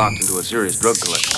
locked into a serious drug collection.